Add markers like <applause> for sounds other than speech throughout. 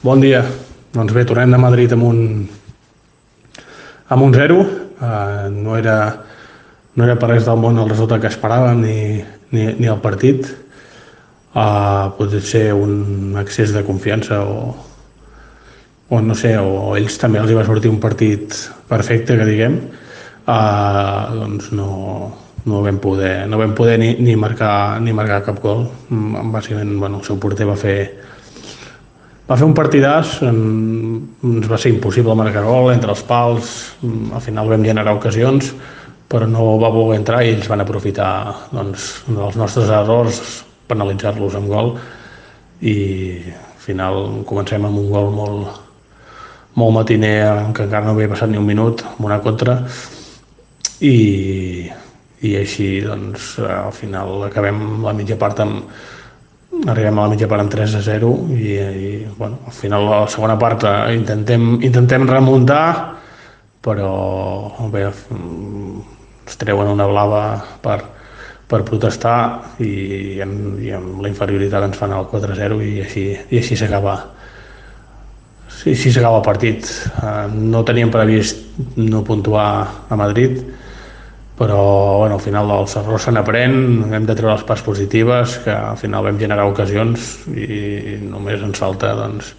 Bon dia. Doncs bé, tornem de Madrid amb un, amb un zero. Uh, no, era, no era per res del món el resultat que esperàvem ni, ni, ni el partit. Uh, pot ser un excés de confiança o, o no sé, o ells també els hi va sortir un partit perfecte, que diguem, uh, doncs no, no vam poder, no vam poder ni, ni, marcar, ni marcar cap gol. Mm, bàsicament, bueno, el seu porter va fer, va fer un partidàs, ens va ser impossible marcar gol entre els pals, al final vam generar ocasions, però no va voler entrar i ells van aprofitar doncs, dels nostres errors, penalitzar-los amb gol i al final comencem amb un gol molt, molt matiner que encara no havia passat ni un minut amb una contra. I, i així doncs al final acabem la mitja part amb, arribem a la mitja part amb 3 a 0 i, i bueno, al final a la segona part intentem, intentem remuntar però bé, es treuen una blava per, per protestar i, i, amb, i amb la inferioritat ens fan el 4-0 i així, i així s'acaba sí, s'acaba el partit. Eh, no teníem previst no puntuar a Madrid, però bueno, al final els errors se n'aprèn, hem de treure les parts positives, que al final vam generar ocasions i només ens falta doncs,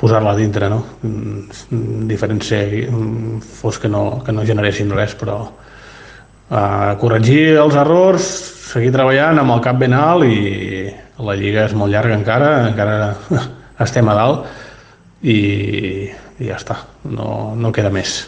posar-la dintre, no? Mm, diferent ser, mm, fos que no, que no generessin res, però uh, corregir els errors, seguir treballant amb el cap ben alt i la lliga és molt llarga encara, encara <laughs> estem a dalt i, i ja està, no, no queda més.